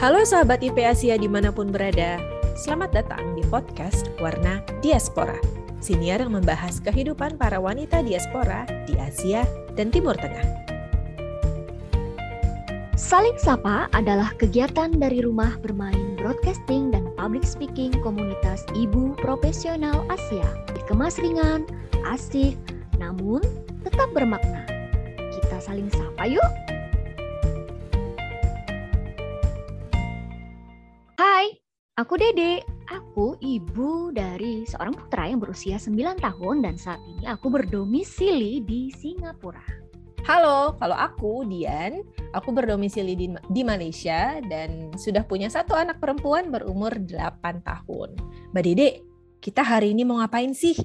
Halo sahabat IP Asia di mana pun berada, selamat datang di podcast Warna Diaspora. Siniar yang membahas kehidupan para wanita diaspora di Asia dan Timur Tengah. Saling Sapa adalah kegiatan dari rumah bermain broadcasting dan public speaking komunitas ibu profesional Asia. Dikemas ringan, asik, namun tetap bermakna. Kita saling sapa yuk! Aku Dede, aku ibu dari seorang putra yang berusia 9 tahun dan saat ini aku berdomisili di Singapura. Halo, kalau aku Dian, aku berdomisili di, di Malaysia dan sudah punya satu anak perempuan berumur 8 tahun. Mbak Dede, kita hari ini mau ngapain sih?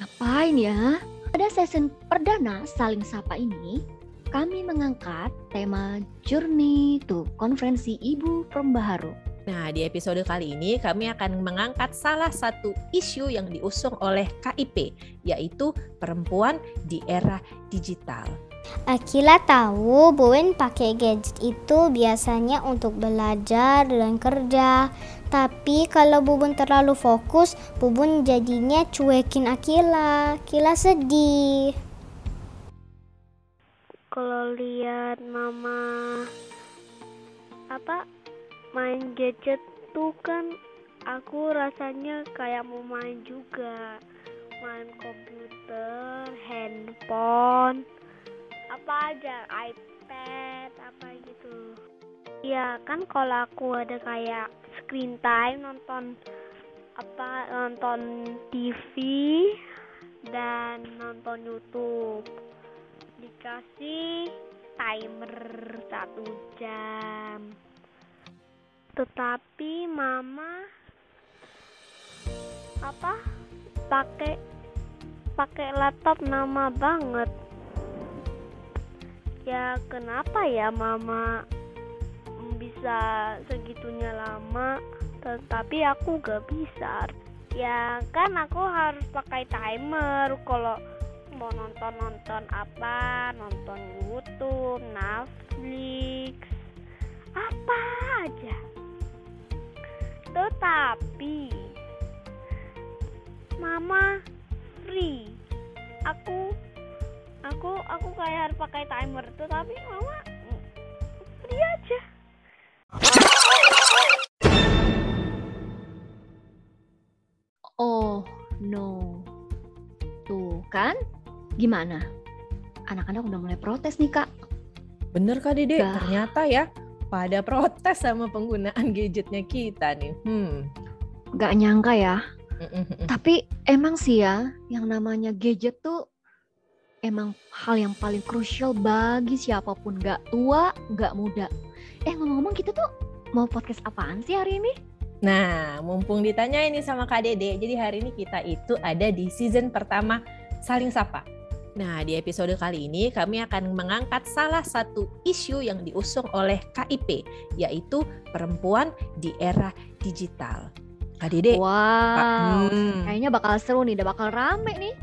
Ngapain ya? Pada sesi perdana saling sapa ini, kami mengangkat tema Journey to Konferensi Ibu Perembaharu Nah, di episode kali ini kami akan mengangkat salah satu isu yang diusung oleh KIP, yaitu perempuan di era digital. Akila tahu Buin pakai gadget itu biasanya untuk belajar dan kerja. Tapi kalau Bubun terlalu fokus, Bubun jadinya cuekin Akila. Akila sedih. Kalau lihat mama apa main gadget tuh kan aku rasanya kayak mau main juga. Main komputer handphone apa aja iPad apa gitu. Ya kan kalau aku ada kayak screen time nonton apa nonton TV dan nonton YouTube. Dikasih timer satu jam tetapi mama apa? Pakai pakai laptop nama banget. Ya kenapa ya mama bisa segitunya lama? Tetapi aku gak bisa. Ya kan aku harus pakai timer. Kalau mau nonton nonton apa? Nonton YouTube Netflix apa aja tetapi mama free. Aku aku aku kayak harus pakai timer. Tetapi mama free aja. Oh no. Tuh kan? Gimana? Anak-anak udah mulai protes nih kak. Bener kak dede? Gak. ternyata ya pada protes sama penggunaan gadgetnya kita nih. Hmm. Gak nyangka ya. Tapi emang sih ya, yang namanya gadget tuh emang hal yang paling krusial bagi siapa pun, gak tua, gak muda. Eh ngomong-ngomong kita tuh mau podcast apaan sih hari ini? Nah, mumpung ditanya ini sama Kak Dede, jadi hari ini kita itu ada di season pertama Saling Sapa. Nah, di episode kali ini kami akan mengangkat salah satu isu yang diusung oleh KIP, yaitu perempuan di era digital. Kak Dede. Wow, hmm. kayaknya bakal seru nih, udah bakal rame nih.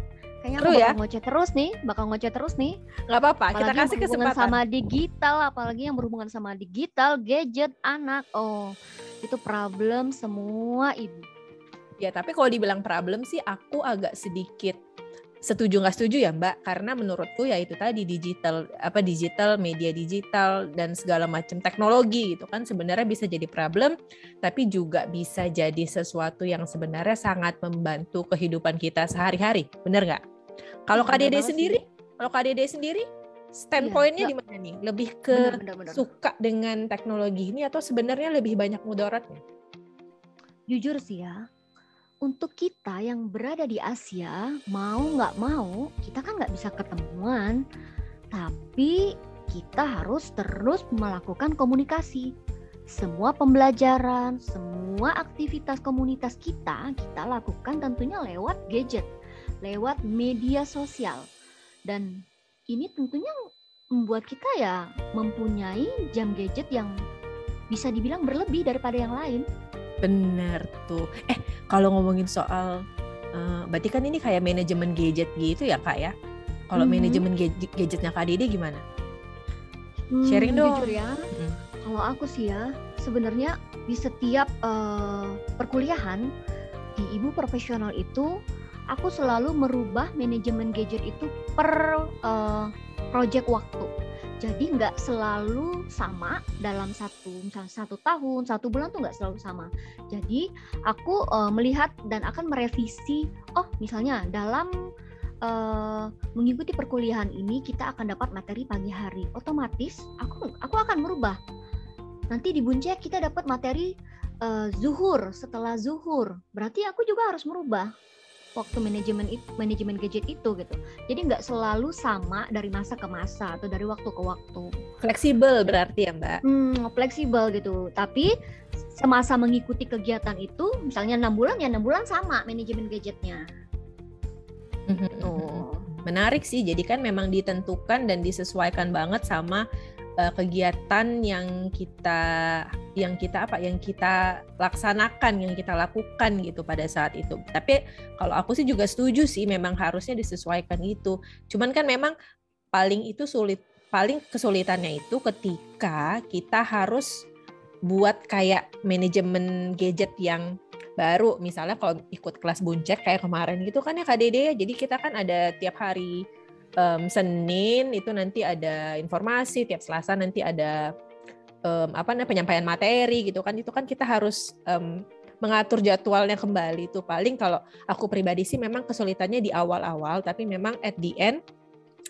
Kayaknya seru bakal ya? ngoceh terus nih, bakal ngoceh terus nih. Gak apa-apa, kita kasih kesempatan. sama digital, apalagi yang berhubungan sama digital, gadget, anak. Oh, itu problem semua ibu. Ya, tapi kalau dibilang problem sih aku agak sedikit setuju nggak setuju ya Mbak? Karena menurutku ya itu tadi digital apa digital media digital dan segala macam teknologi itu kan sebenarnya bisa jadi problem tapi juga bisa jadi sesuatu yang sebenarnya sangat membantu kehidupan kita sehari-hari. Benar nggak? Kalau Kak Dede sendiri? Kalau Dede sendiri standpointnya iya, di mana nih? Lebih ke bener, bener, bener. suka dengan teknologi ini atau sebenarnya lebih banyak mudaratnya? Jujur sih ya untuk kita yang berada di Asia, mau nggak mau, kita kan nggak bisa ketemuan, tapi kita harus terus melakukan komunikasi. Semua pembelajaran, semua aktivitas komunitas kita, kita lakukan tentunya lewat gadget, lewat media sosial. Dan ini tentunya membuat kita ya mempunyai jam gadget yang bisa dibilang berlebih daripada yang lain. Bener tuh. Eh, kalau ngomongin soal, uh, berarti kan ini kayak manajemen gadget gitu ya kak ya? Kalau mm -hmm. manajemen gadget, gadgetnya kak Dede gimana? Hmm, Sharing dong. Jujur ya, hmm. kalau Kalau aku sih ya, sebenarnya di setiap uh, perkuliahan di ibu profesional itu, aku selalu merubah manajemen gadget itu per uh, project waktu. Jadi nggak selalu sama dalam satu misalnya satu tahun, satu bulan tuh nggak selalu sama. Jadi aku uh, melihat dan akan merevisi. Oh misalnya dalam uh, mengikuti perkuliahan ini kita akan dapat materi pagi hari. Otomatis aku aku akan merubah. Nanti di Buncek kita dapat materi uh, zuhur setelah zuhur. Berarti aku juga harus merubah waktu manajemen manajemen gadget itu gitu. Jadi nggak selalu sama dari masa ke masa atau dari waktu ke waktu. Fleksibel berarti ya Mbak? Hmm, fleksibel gitu. Tapi semasa mengikuti kegiatan itu, misalnya enam bulan ya enam bulan sama manajemen gadgetnya. Oh. Menarik sih. Jadi kan memang ditentukan dan disesuaikan banget sama uh, kegiatan yang kita yang kita apa yang kita laksanakan yang kita lakukan gitu pada saat itu. Tapi kalau aku sih juga setuju sih memang harusnya disesuaikan itu cuman kan memang paling itu sulit paling kesulitannya itu ketika kita harus buat kayak manajemen gadget yang baru. Misalnya kalau ikut kelas buncek kayak kemarin gitu kan ya Dede ya. Jadi kita kan ada tiap hari um, Senin itu nanti ada informasi, tiap Selasa nanti ada um, apa namanya penyampaian materi gitu kan. Itu kan kita harus um, mengatur jadwalnya kembali itu paling kalau aku pribadi sih memang kesulitannya di awal-awal tapi memang at the end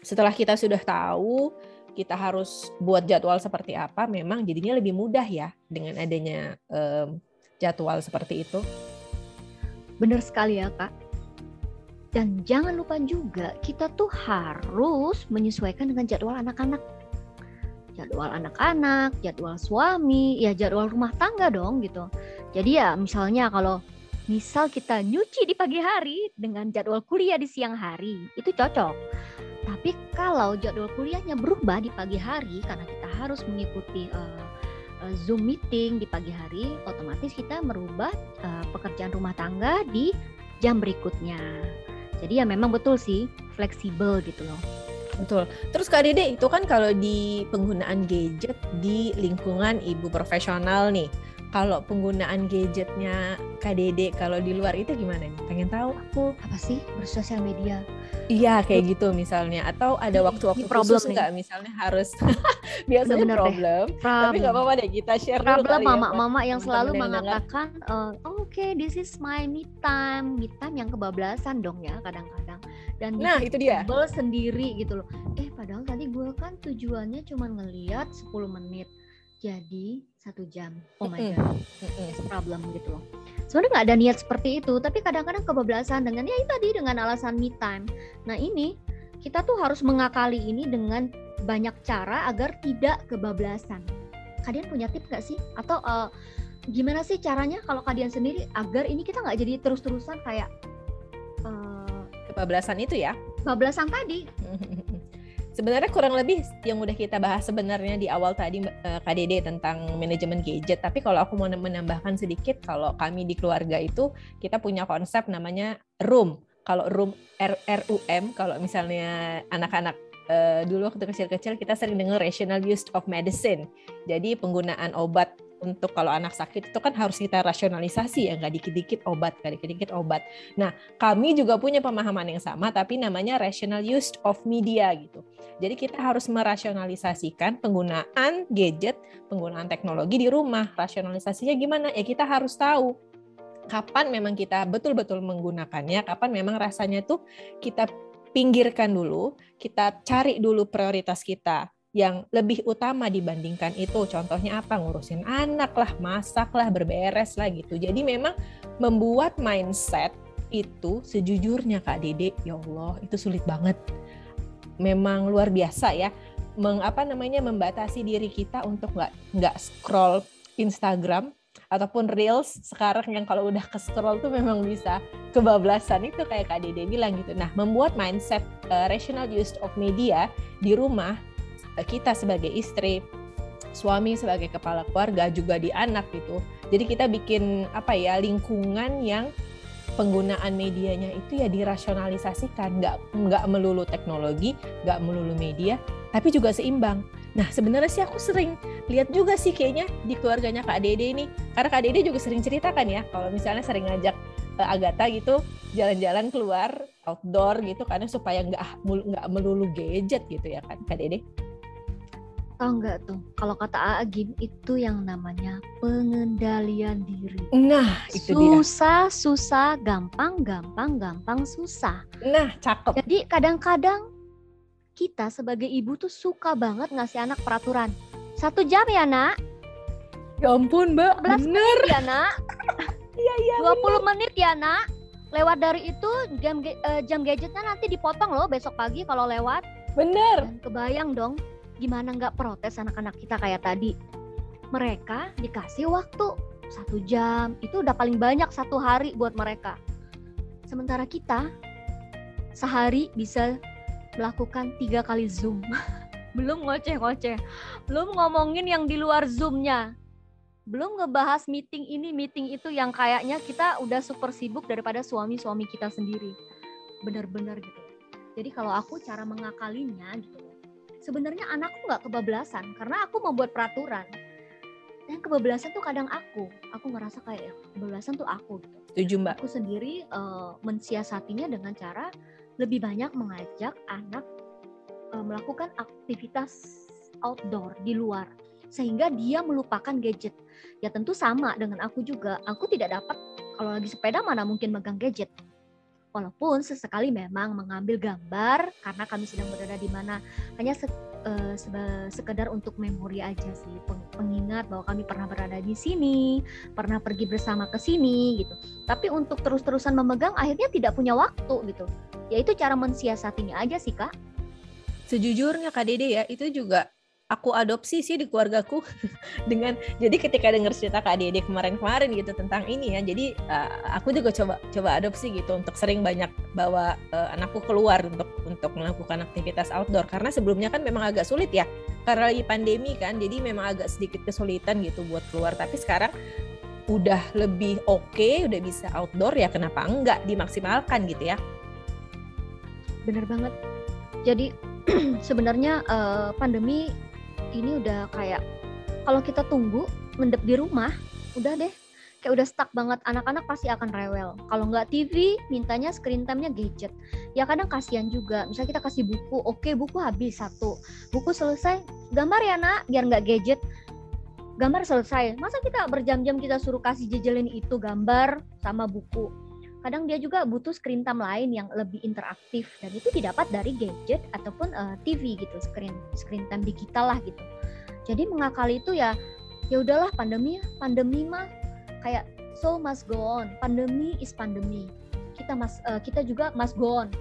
setelah kita sudah tahu kita harus buat jadwal seperti apa memang jadinya lebih mudah ya dengan adanya um, jadwal seperti itu. Benar sekali ya kak dan jangan lupa juga kita tuh harus menyesuaikan dengan jadwal anak-anak. Jadwal anak-anak, jadwal suami, ya jadwal rumah tangga dong gitu. Jadi ya misalnya kalau misal kita nyuci di pagi hari dengan jadwal kuliah di siang hari, itu cocok. Tapi kalau jadwal kuliahnya berubah di pagi hari karena kita harus mengikuti uh, Zoom meeting di pagi hari, otomatis kita merubah uh, pekerjaan rumah tangga di jam berikutnya. Jadi ya memang betul sih fleksibel gitu loh. Betul. Terus Kak Dede itu kan kalau di penggunaan gadget di lingkungan ibu profesional nih, kalau penggunaan gadgetnya Kak Dede kalau di luar itu gimana nih? Pengen tahu aku. Apa sih? Bersosial media? Iya kayak gitu misalnya. Atau ada waktu-waktu khusus nggak? Misalnya harus biasanya Bener problem, deh. tapi nggak apa-apa deh kita share problem ya, mama-mama ya, yang selalu mengatakan uh, oh, oke okay, this is my me time. Me time yang kebablasan dong ya kadang-kadang. Dan nah itu dia. sendiri gitu loh. Eh padahal tadi gue kan tujuannya cuma ngeliat 10 menit jadi satu jam. Oh my god. It's problem gitu loh. Sebenarnya nggak ada niat seperti itu tapi kadang-kadang kebablasan dengan ya itu tadi dengan alasan me time. Nah ini kita tuh harus mengakali ini dengan banyak cara agar tidak kebablasan. Kalian punya tips gak sih? Atau uh, gimana sih caranya kalau kalian sendiri agar ini kita nggak jadi terus-terusan kayak uh, kebablasan itu ya? kebablasan tadi Sebenarnya kurang lebih yang udah kita bahas sebenarnya di awal tadi uh, eh, KDD tentang manajemen gadget. Tapi kalau aku mau menambahkan sedikit, kalau kami di keluarga itu kita punya konsep namanya room. Kalau room R RUM, kalau misalnya anak-anak uh, dulu waktu kecil-kecil kita sering dengar rational use of medicine. Jadi penggunaan obat untuk kalau anak sakit itu kan harus kita rasionalisasi ya nggak dikit-dikit obat nggak dikit-dikit obat. Nah kami juga punya pemahaman yang sama tapi namanya rational use of media gitu. Jadi kita harus merasionalisasikan penggunaan gadget, penggunaan teknologi di rumah. Rasionalisasinya gimana? Ya kita harus tahu kapan memang kita betul-betul menggunakannya, kapan memang rasanya tuh kita pinggirkan dulu, kita cari dulu prioritas kita yang lebih utama dibandingkan itu. Contohnya apa? Ngurusin anak lah, masak lah, berberes lah gitu. Jadi memang membuat mindset itu sejujurnya Kak Dede, ya Allah, itu sulit banget. Memang luar biasa ya. Meng, apa namanya membatasi diri kita untuk nggak nggak scroll Instagram ataupun reels sekarang yang kalau udah ke scroll tuh memang bisa kebablasan itu kayak Kak Dede bilang gitu. Nah, membuat mindset uh, rational use of media di rumah kita sebagai istri, suami sebagai kepala keluarga juga di anak gitu. Jadi kita bikin apa ya lingkungan yang penggunaan medianya itu ya dirasionalisasikan, nggak nggak melulu teknologi, nggak melulu media, tapi juga seimbang. Nah sebenarnya sih aku sering lihat juga sih kayaknya di keluarganya Kak Dede ini karena Kak Dede juga sering ceritakan ya kalau misalnya sering ngajak uh, Agatha gitu jalan-jalan keluar outdoor gitu karena supaya nggak nggak melulu gadget gitu ya kan Kak Dede Tahu nggak tuh, kalau kata Agim itu yang namanya pengendalian diri. Nah, itu susah, dia. susah, gampang, gampang, gampang, susah. Nah, cakep. Jadi kadang-kadang kita sebagai ibu tuh suka banget ngasih anak peraturan. Satu jam ya nak. Ya ampun mbak, bener. menit ya nak. Iya iya. 20 bener. menit ya nak. Lewat dari itu jam uh, jam gadgetnya nanti dipotong loh besok pagi kalau lewat. Bener. Dan kebayang dong gimana nggak protes anak-anak kita kayak tadi? Mereka dikasih waktu satu jam itu udah paling banyak satu hari buat mereka. Sementara kita sehari bisa melakukan tiga kali zoom. Belum ngoceh-ngoceh. Belum ngomongin yang di luar zoomnya. Belum ngebahas meeting ini meeting itu yang kayaknya kita udah super sibuk daripada suami-suami kita sendiri. Benar-benar gitu. Jadi kalau aku cara mengakalinya gitu sebenarnya anakku nggak kebablasan karena aku membuat peraturan. Dan kebablasan tuh kadang aku aku ngerasa kayak ya, kebablasan tuh aku gitu. Setuju mbak. Aku sendiri uh, mensiasatinya dengan cara lebih banyak mengajak anak uh, melakukan aktivitas outdoor di luar sehingga dia melupakan gadget. Ya tentu sama dengan aku juga. Aku tidak dapat kalau lagi sepeda mana mungkin megang gadget walaupun sesekali memang mengambil gambar karena kami sedang berada di mana hanya se, uh, sekedar untuk memori aja sih pengingat bahwa kami pernah berada di sini pernah pergi bersama ke sini gitu. Tapi untuk terus-terusan memegang akhirnya tidak punya waktu gitu. Yaitu cara mensiasatinya aja sih kak. Sejujurnya kak Dede ya itu juga aku adopsi sih di keluargaku. Dengan jadi ketika dengar cerita Kak Dede kemarin-kemarin gitu tentang ini ya jadi uh, aku juga coba coba adopsi gitu untuk sering banyak bawa uh, anakku keluar untuk untuk melakukan aktivitas outdoor. Karena sebelumnya kan memang agak sulit ya karena lagi pandemi kan jadi memang agak sedikit kesulitan gitu buat keluar. Tapi sekarang udah lebih oke okay, udah bisa outdoor ya kenapa enggak dimaksimalkan gitu ya. Bener banget. Jadi sebenarnya uh, pandemi ini udah kayak kalau kita tunggu mendep di rumah udah deh. Kayak udah stuck banget anak-anak pasti akan rewel. Kalau nggak TV mintanya screen time-nya gadget. Ya kadang kasihan juga. Misalnya kita kasih buku oke buku habis satu. Buku selesai gambar ya nak biar nggak gadget. Gambar selesai. Masa kita berjam-jam kita suruh kasih jejelin itu gambar sama buku kadang dia juga butuh screen time lain yang lebih interaktif dan itu didapat dari gadget ataupun uh, eh, TV gitu screen screen time digital lah gitu. Jadi mengakali itu ya ya udahlah pandemi pandemi mah kayak so must go on. Pandemi is pandemi. Kita mas uh, kita juga must go on.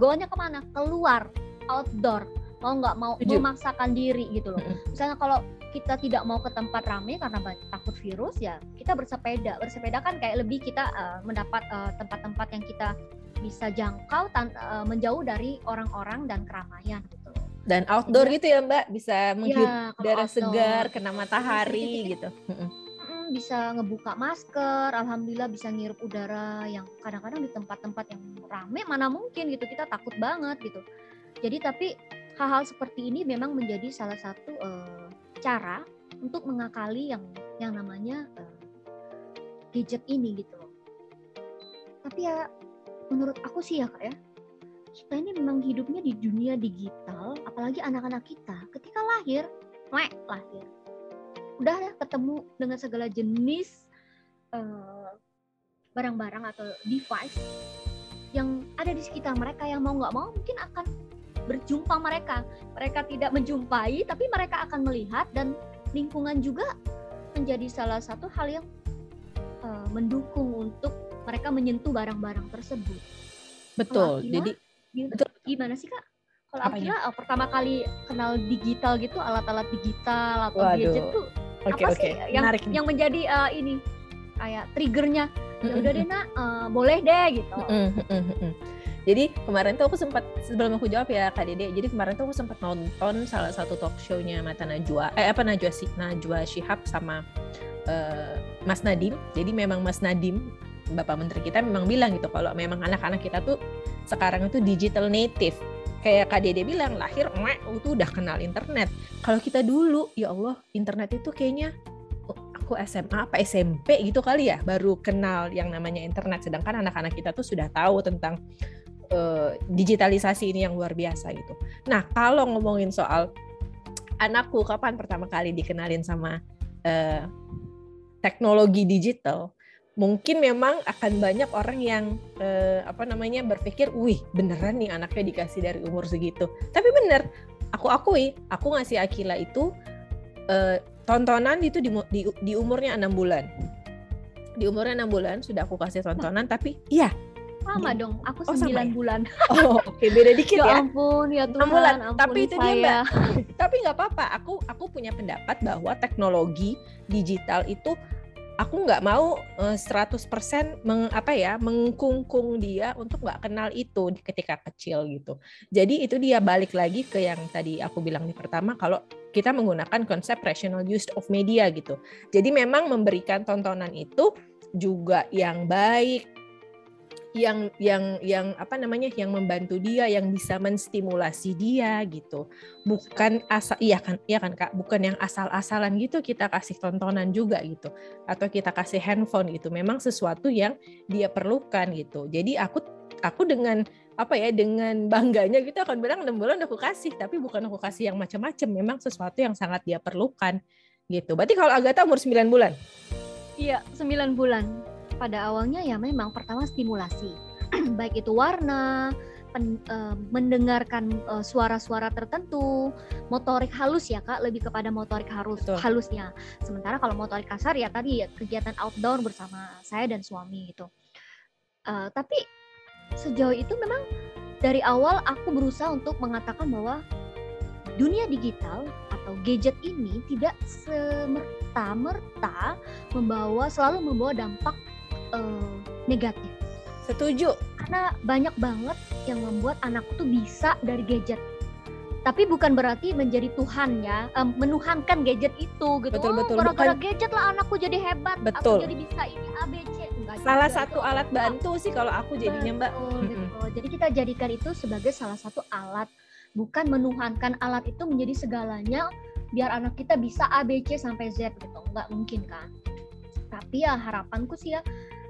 Go onnya ke mana? Keluar outdoor. Mau nggak mau memaksakan diri gitu loh. Misalnya kalau kita tidak mau ke tempat ramai karena takut virus ya kita bersepeda. Bersepeda kan kayak lebih kita uh, mendapat tempat eh, tempat-tempat yang kita bisa jangkau uh, menjauh dari orang-orang dan keramaian gitu. Dan outdoor ya. gitu ya mbak? Bisa menghirup ya, udara segar kena matahari gitu. Bisa ngebuka masker, alhamdulillah bisa ngirup udara yang kadang-kadang di tempat-tempat yang rame mana mungkin gitu. Kita takut banget gitu. Jadi tapi hal-hal seperti ini memang menjadi salah satu uh, cara untuk mengakali yang yang namanya uh, gadget ini gitu loh. Tapi ya menurut aku sih ya kak ya, kita ini memang hidupnya di dunia digital, apalagi anak-anak kita ketika lahir, wek lahir, udah ya ketemu dengan segala jenis barang barang-barang atau device yang ada di sekitar mereka yang mau nggak mau mungkin akan berjumpa mereka. Mereka tidak menjumpai, tapi mereka akan melihat dan lingkungan juga menjadi salah satu hal yang uh, mendukung untuk mereka menyentuh barang-barang tersebut. Betul. Akila, Jadi betul. Gimana sih kak? Kalau Akila uh, pertama kali kenal digital gitu, alat-alat digital atau Waduh. gadget tuh okay, apa okay. sih yang Menarik yang menjadi uh, ini kayak triggernya? Ya udah deh nak, uh, boleh deh gitu. Jadi kemarin tuh aku sempat sebelum aku jawab ya Kak Dede. Jadi kemarin tuh aku sempat nonton salah satu talk show-nya Mata Najwa. Eh apa Najwa sih? Najwa Shihab sama uh, Mas Nadim. Jadi memang Mas Nadim Bapak Menteri kita memang bilang gitu kalau memang anak-anak kita tuh sekarang itu digital native. kayak Kak Dede bilang lahir emak itu udah kenal internet. Kalau kita dulu ya Allah internet itu kayaknya aku SMA apa SMP gitu kali ya baru kenal yang namanya internet sedangkan anak-anak kita tuh sudah tahu tentang uh, digitalisasi ini yang luar biasa gitu. Nah, kalau ngomongin soal anakku kapan pertama kali dikenalin sama uh, teknologi digital, mungkin memang akan banyak orang yang eh, apa namanya berpikir, wih beneran nih anaknya dikasih dari umur segitu. Tapi bener, aku akui, aku ngasih Akila itu eh, tontonan itu di, di, di umurnya enam bulan. Di umurnya enam bulan sudah aku kasih tontonan, tapi iya sama dong aku Oh, sembilan sama ya? bulan Oh, oke beda dikit ya ya. ampun ya Tuhan bulan. ampuni Tapi itu dia. Mbak. Tapi nggak apa-apa. Aku aku punya pendapat bahwa teknologi digital itu aku nggak mau eh, 100% meng, apa ya mengkungkung dia untuk nggak kenal itu ketika kecil gitu. Jadi itu dia balik lagi ke yang tadi aku bilang di pertama kalau kita menggunakan konsep rational use of media gitu. Jadi memang memberikan tontonan itu juga yang baik yang yang yang apa namanya yang membantu dia yang bisa menstimulasi dia gitu. Bukan asal iya kan iya kan kak? Bukan yang asal-asalan gitu kita kasih tontonan juga gitu. Atau kita kasih handphone gitu. Memang sesuatu yang dia perlukan gitu. Jadi aku aku dengan apa ya dengan bangganya gitu akan bilang enam bulan aku kasih? Tapi bukan aku kasih yang macam-macam. Memang sesuatu yang sangat dia perlukan gitu. Berarti kalau Agatha umur 9 bulan? Iya, 9 bulan. Pada awalnya ya memang pertama stimulasi. Baik itu warna, pen- eh, mendengarkan eh, suara-suara tertentu, motorik halus ya Kak, lebih kepada motorik halus Betul. halusnya. Sementara kalau motorik kasar ya tadi ya, kegiatan outdoor bersama saya dan suami gitu. Eh, tapi sejauh itu memang dari awal aku berusaha untuk mengatakan bahwa dunia digital atau gadget ini tidak semerta-merta membawa selalu membawa dampak eh, negatif setuju karena banyak banget yang membuat anakku tuh bisa dari gadget tapi bukan berarti menjadi Tuhan ya em, menuhankan gadget itu gitu Betul, oh, betul. gara-gara Bukan- gadget lah anakku jadi hebat Betul. aku jadi bisa ini ABC Enggak salah juga, satu itu alat enggak. bantu sih kalau aku jadinya mbak Betul, Mm-mm. betul. Jadi kita jadikan itu sebagai salah satu alat, bukan menuhankan alat itu menjadi segalanya biar anak kita bisa A B C sampai Z gitu. Nggak mungkin kan. Tapi ya harapanku sih ya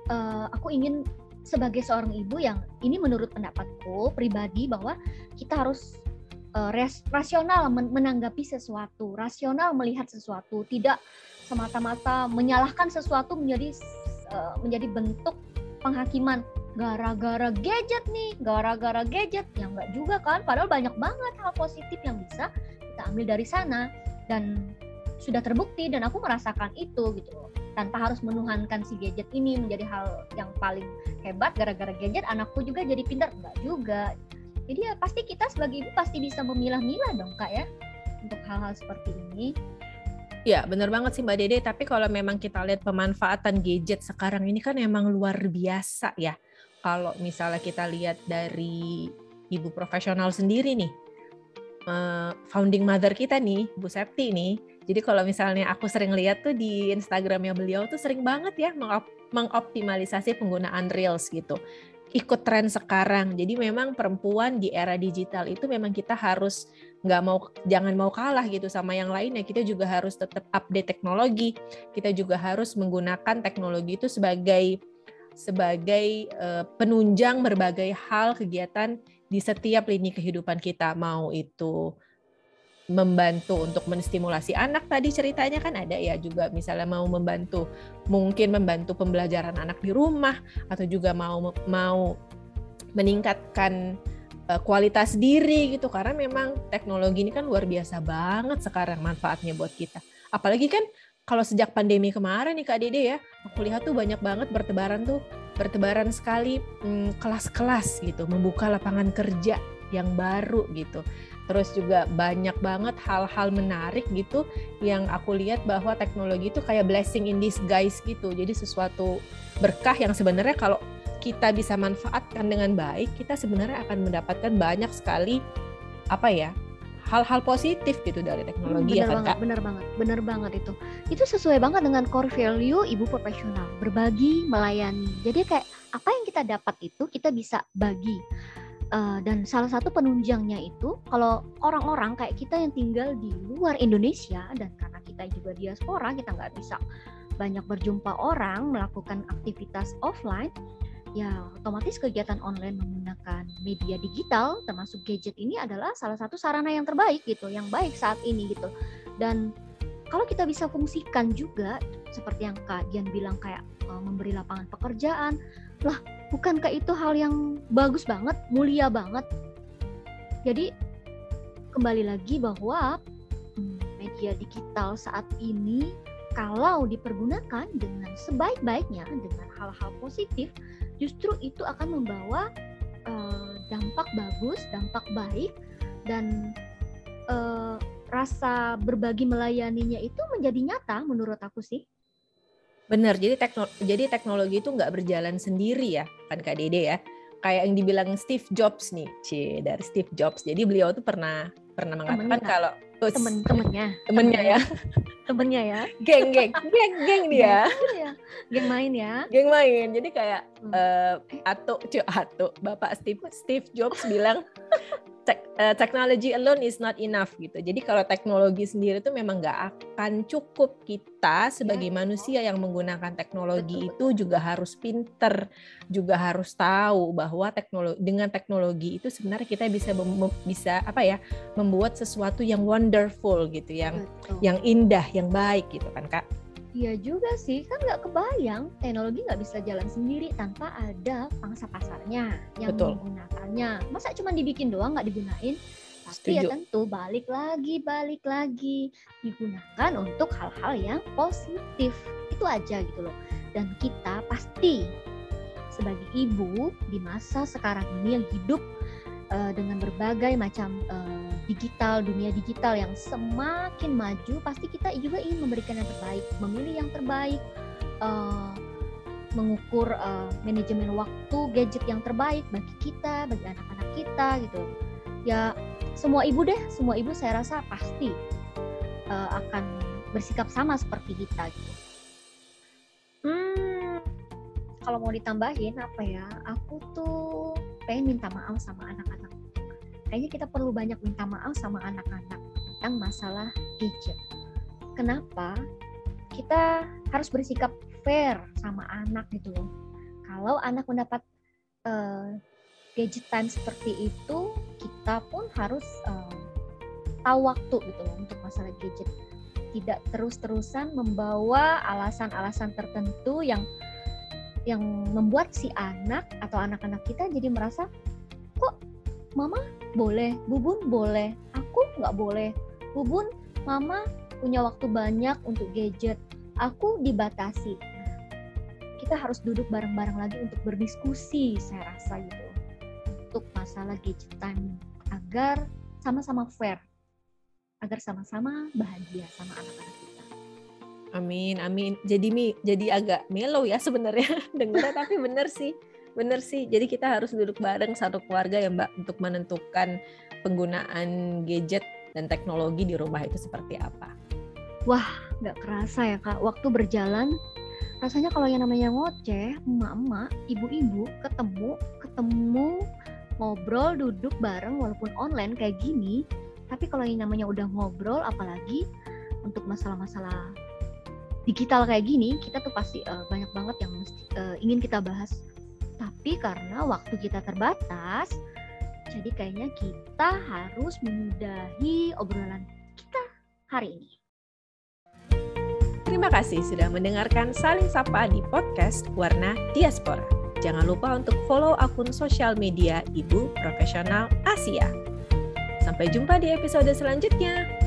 eh, aku ingin sebagai seorang ibu yang ini menurut pendapatku pribadi bahwa kita harus eh, res- rasional men- menanggapi sesuatu, rasional melihat sesuatu, tidak semata-mata menyalahkan sesuatu menjadi eh, menjadi bentuk penghakiman. Gara-gara gadget nih, gara-gara gadget. Yang enggak juga kan, padahal banyak banget hal positif yang bisa kita ambil dari sana. Dan sudah terbukti dan aku merasakan itu gitu loh. Tanpa harus menuhankan si gadget ini menjadi hal yang paling hebat gara-gara gadget anakku juga jadi pintar enggak juga. Jadi ya pasti kita sebagai ibu pasti bisa memilah-milah dong kak ya untuk hal-hal seperti ini. Ya, bener banget sih Mbak Dede. Tapi kalau memang kita lihat pemanfaatan gadget sekarang ini kan emang luar biasa ya. Kalau misalnya kita lihat dari ibu profesional sendiri nih, eh, founding mother kita nih, Bu Septi nih. Jadi kalau misalnya aku sering lihat tuh di Instagramnya beliau tuh sering banget ya mengop- mengoptimalisasi penggunaan Reels gitu. Ikut tren sekarang. Jadi memang perempuan di era digital itu memang kita harus nggak mau jangan mau kalah gitu sama yang lainnya kita juga harus tetap update teknologi kita juga harus menggunakan teknologi itu sebagai sebagai eh, penunjang berbagai hal kegiatan di setiap lini kehidupan kita mau itu membantu untuk menstimulasi anak tadi ceritanya kan ada ya juga misalnya mau membantu mungkin membantu pembelajaran anak di rumah atau juga mau mau meningkatkan uh, kualitas diri gitu karena memang teknologi ini kan luar biasa banget sekarang manfaatnya buat kita. Apalagi kan kalau sejak pandemi kemarin nih Kak Dede ya, aku lihat tuh banyak banget bertebaran tuh bertebaran sekali mm, kelas-kelas gitu, membuka lapangan kerja yang baru gitu. Terus juga banyak banget hal-hal menarik gitu yang aku lihat bahwa teknologi itu kayak blessing in disguise gitu. Jadi sesuatu berkah yang sebenarnya kalau kita bisa manfaatkan dengan baik, kita sebenarnya akan mendapatkan banyak sekali apa ya hal-hal positif gitu dari teknologi ya bener kan banget, kak? bener banget, bener banget itu. Itu sesuai banget dengan core value ibu profesional, berbagi, melayani. Jadi kayak apa yang kita dapat itu kita bisa bagi. Uh, dan salah satu penunjangnya itu kalau orang-orang kayak kita yang tinggal di luar Indonesia dan karena kita juga diaspora kita nggak bisa banyak berjumpa orang melakukan aktivitas offline ya otomatis kegiatan online menggunakan media digital termasuk gadget ini adalah salah satu sarana yang terbaik gitu yang baik saat ini gitu. Dan kalau kita bisa fungsikan juga seperti yang Kak Dian bilang kayak uh, memberi lapangan pekerjaan lah bukankah itu hal yang bagus banget mulia banget? Jadi kembali lagi bahwa hmm, media digital saat ini kalau dipergunakan dengan sebaik-baiknya dengan hal-hal positif justru itu akan membawa uh, dampak bagus dampak baik dan uh, rasa berbagi melayaninya itu menjadi nyata menurut aku sih Benar, jadi teknologi, jadi teknologi itu nggak berjalan sendiri ya, kan Kak Dede ya. Kayak yang dibilang Steve Jobs nih, c dari Steve Jobs. Jadi beliau tuh pernah pernah mengatakan kalau temen-temennya, temennya. ya, temennya ya, geng geng, geng geng dia, geng main ya, geng main. Jadi kayak hmm. uh, Ato, cuy Ato, Bapak Steve Steve Jobs bilang tek, uh, technology alone is not enough gitu. Jadi kalau teknologi sendiri itu memang nggak akan cukup kita sebagai ya. manusia yang menggunakan teknologi betul, itu juga harus pinter, juga harus tahu bahwa teknologi dengan teknologi itu sebenarnya kita bisa bisa apa ya membuat sesuatu yang wonderful gitu, yang betul. yang indah, yang baik gitu kan kak. Iya juga sih, kan nggak kebayang teknologi nggak bisa jalan sendiri tanpa ada pangsa pasarnya yang Betul. menggunakannya. Masa cuma dibikin doang nggak digunain? Tapi ya Setuju. ya tentu balik lagi, balik lagi digunakan untuk hal-hal yang positif. Itu aja gitu loh. Dan kita pasti sebagai ibu di masa sekarang ini yang hidup uh, dengan berbagai macam uh, digital dunia digital yang semakin maju pasti kita juga ingin memberikan yang terbaik memilih yang terbaik uh, mengukur uh, manajemen waktu gadget yang terbaik bagi kita bagi anak-anak kita gitu. Ya semua ibu deh semua ibu saya rasa pasti uh, akan bersikap sama seperti kita gitu. Hmm kalau mau ditambahin apa ya aku tuh pengen minta maaf sama anak-anak kayaknya kita perlu banyak minta maaf sama anak-anak tentang masalah gadget. Kenapa? Kita harus bersikap fair sama anak gitu loh. Kalau anak mendapat uh, gadget time seperti itu, kita pun harus uh, tahu waktu gitu loh untuk masalah gadget. Tidak terus-terusan membawa alasan-alasan tertentu yang yang membuat si anak atau anak-anak kita jadi merasa kok mama boleh, bubun boleh, aku nggak boleh. Bubun, mama punya waktu banyak untuk gadget, aku dibatasi. kita harus duduk bareng-bareng lagi untuk berdiskusi, saya rasa gitu, untuk masalah gadget time agar sama-sama fair, agar sama-sama bahagia sama anak-anak kita. Amin, amin. Jadi mi, jadi agak melo ya sebenarnya dengarnya, tapi bener sih bener sih. Jadi kita harus duduk bareng satu keluarga ya Mbak untuk menentukan penggunaan gadget dan teknologi di rumah itu seperti apa. Wah, nggak kerasa ya Kak. Waktu berjalan, rasanya kalau yang namanya ngoceh, emak-emak, ibu-ibu ketemu, ketemu, ngobrol, duduk bareng walaupun online kayak gini. Tapi kalau yang namanya udah ngobrol, apalagi untuk masalah-masalah digital kayak gini, kita tuh pasti uh, banyak banget yang mesti, uh, ingin kita bahas tapi karena waktu kita terbatas, jadi kayaknya kita harus menyudahi obrolan kita hari ini. Terima kasih sudah mendengarkan Saling Sapa di podcast Warna Diaspora. Jangan lupa untuk follow akun sosial media Ibu Profesional Asia. Sampai jumpa di episode selanjutnya.